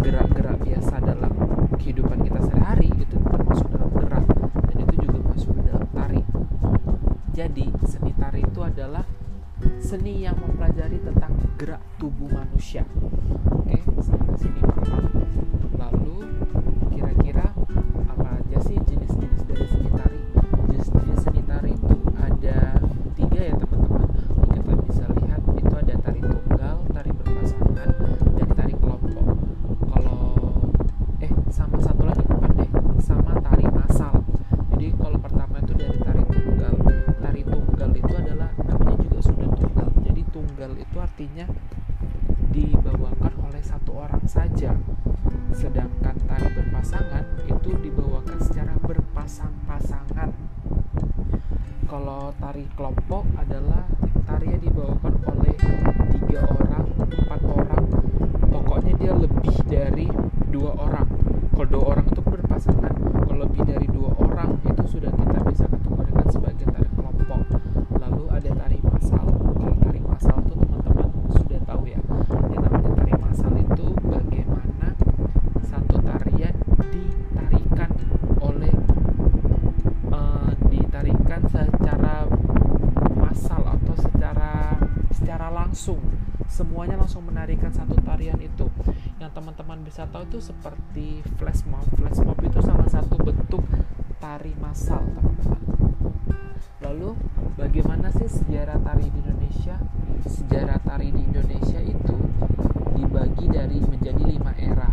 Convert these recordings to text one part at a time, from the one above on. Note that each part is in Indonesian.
gerak-gerak biasa dalam kehidupan kita sehari-hari itu termasuk dalam gerak dan itu juga masuk dalam tari. Jadi seni tari itu adalah seni yang mempelajari tentang gerak tubuh manusia. Sedangkan tari berpasangan itu dibawakan secara berpasang-pasangan. Kalau tari kelompok adalah tari yang dibawakan oleh tiga orang, empat orang, pokoknya dia lebih dari dua orang. Kalau dua orang itu berpasangan, kalau lebih dari dua orang itu sudah kita bisa kategorikan sebagai bisa tahu itu seperti flash mob. Flash mob itu salah satu bentuk tari massal teman-teman. Lalu bagaimana sih sejarah tari di Indonesia? Sejarah tari di Indonesia itu dibagi dari menjadi lima era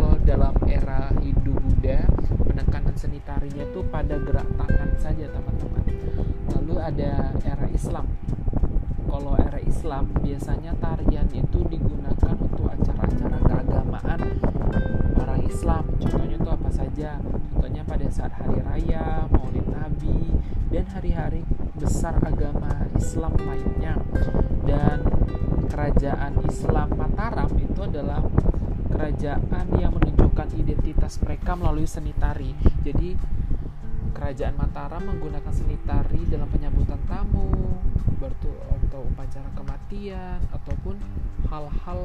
kalau dalam era Hindu Buddha penekanan seni tarinya itu pada gerak tangan saja teman-teman. Lalu ada era Islam. Kalau era Islam biasanya tarian itu digunakan untuk acara-acara keagamaan orang Islam. Contohnya itu apa saja? Contohnya pada saat hari raya, Maulid Nabi, dan hari-hari besar agama Islam lainnya. Dan kerajaan Islam Mataram itu adalah kerajaan yang menunjukkan identitas mereka melalui seni tari. Jadi kerajaan Mataram menggunakan seni tari dalam penyambutan tamu, bertu atau upacara kematian ataupun hal-hal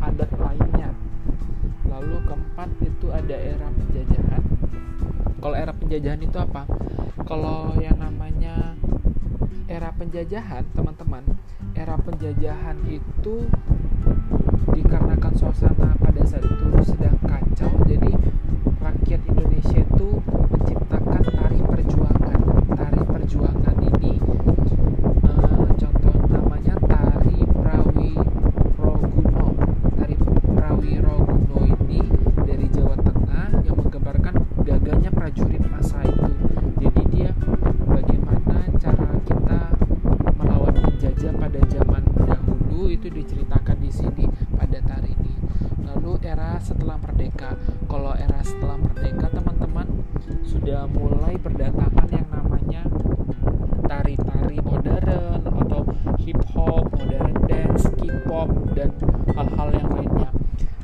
adat lainnya. Lalu keempat itu ada era penjajahan. Kalau era penjajahan itu apa? Kalau yang namanya era penjajahan, teman-teman, era penjajahan itu dikarenakan suasana saat itu sedang kacau jadi rakyat Indonesia itu menciptakan tarif perjuangan sudah mulai berdatangan yang namanya tari-tari modern atau hip hop, modern dance, K-pop dan hal-hal yang lainnya.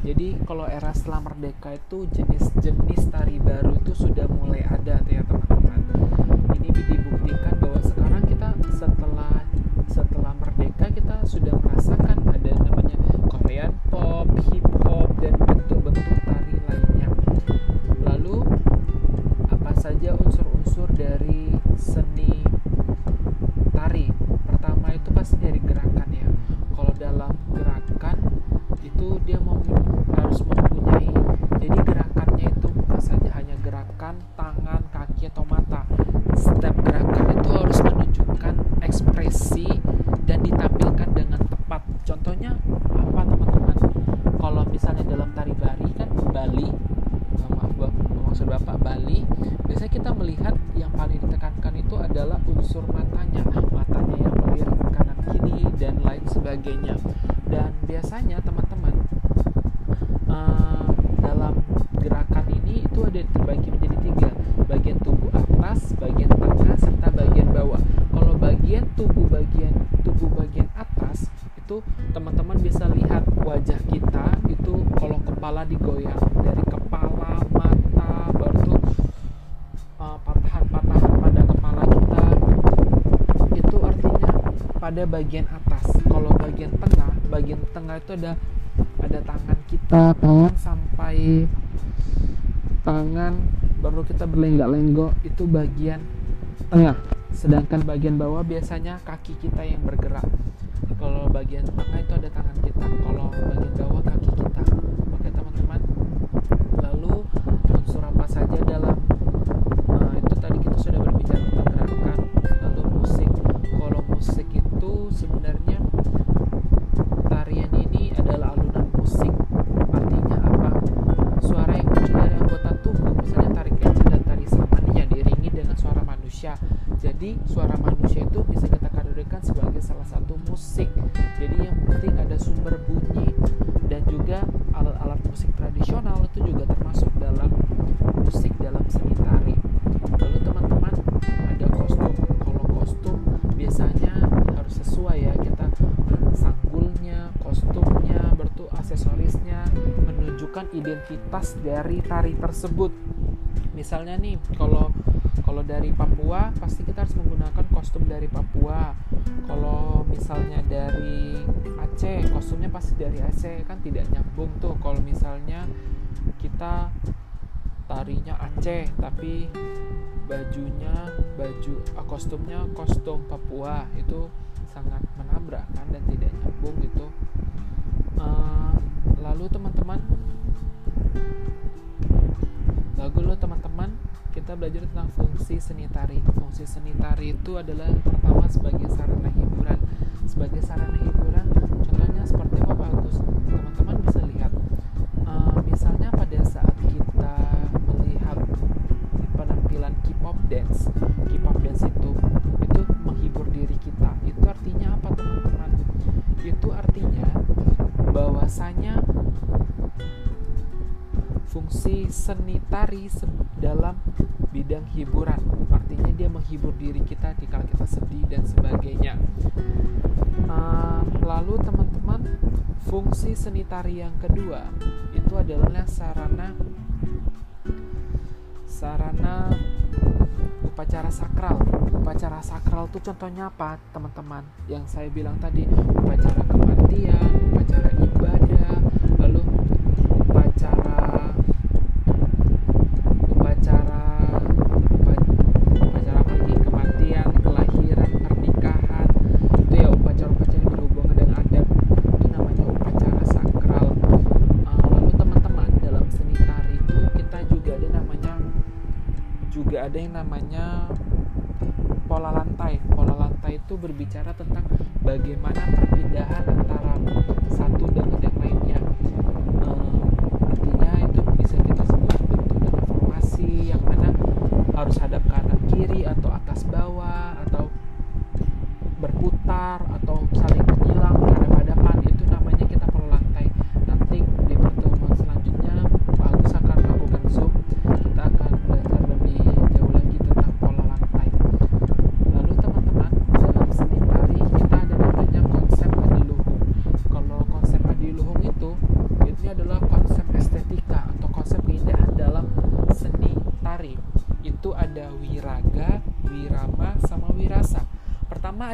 Jadi kalau era setelah merdeka itu jenis-jenis tari baru itu sudah mulai ada ya teman-teman. Ini dibuktikan bahwa sekarang kita setelah setelah merdeka kita sudah merasakan pada bagian atas. Kalau bagian tengah bagian tengah itu ada ada tangan kita. Tangan sampai tangan baru kita berlenggak-lenggok itu bagian tengah. Sedangkan bagian bawah biasanya kaki kita yang bergerak. Kalau bagian tengah itu ada tangan kita. Kalau bagian bawah kaki salah satu musik. Jadi yang penting ada sumber bunyi dan juga alat-alat musik tradisional itu juga termasuk dalam musik dalam seni tari. Lalu teman-teman ada kostum. Kalau kostum biasanya harus sesuai ya. Kita sanggulnya kostumnya bertu aksesorisnya menunjukkan identitas dari tari tersebut. Misalnya nih kalau kalau dari Papua pasti kita harus menggunakan kostum dari Papua. Kalau misalnya dari Aceh kostumnya pasti dari Aceh kan tidak nyambung tuh. Kalau misalnya kita tarinya Aceh tapi bajunya baju ah, kostumnya kostum Papua itu sangat menabrak kan dan tidak nyambung fungsi seni tari. Fungsi seni tari itu adalah pertama sebagai sarana hiburan. Sebagai sarana hiburan, contohnya seperti apa Pak Agus? Teman-teman bisa lihat, uh, misalnya pada saat kita melihat penampilan K-pop dance, K-pop dance itu itu menghibur diri kita. Itu artinya apa teman-teman? Itu artinya bahwasanya fungsi seni tari dalam bidang hiburan. Artinya dia menghibur diri kita ketika kita sedih dan sebagainya. Uh, lalu teman-teman fungsi seni tari yang kedua itu adalah sarana sarana upacara sakral. Upacara sakral itu contohnya apa teman-teman? Yang saya bilang tadi upacara kematian upacara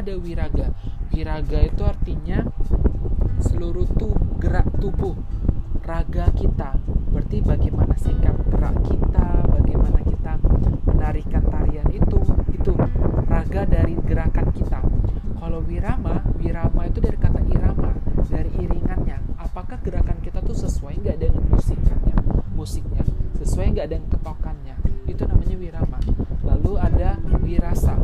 ada wiraga. Wiraga itu artinya seluruh tuh gerak tubuh raga kita. Berarti bagaimana sikap gerak kita bagaimana kita menarikan tarian itu itu raga dari gerakan kita. Kalau wirama wirama itu dari kata irama dari iringannya. Apakah gerakan kita tuh sesuai nggak dengan musiknya? Musiknya. Sesuai nggak dengan ketokannya? Itu namanya wirama. Lalu ada wirasa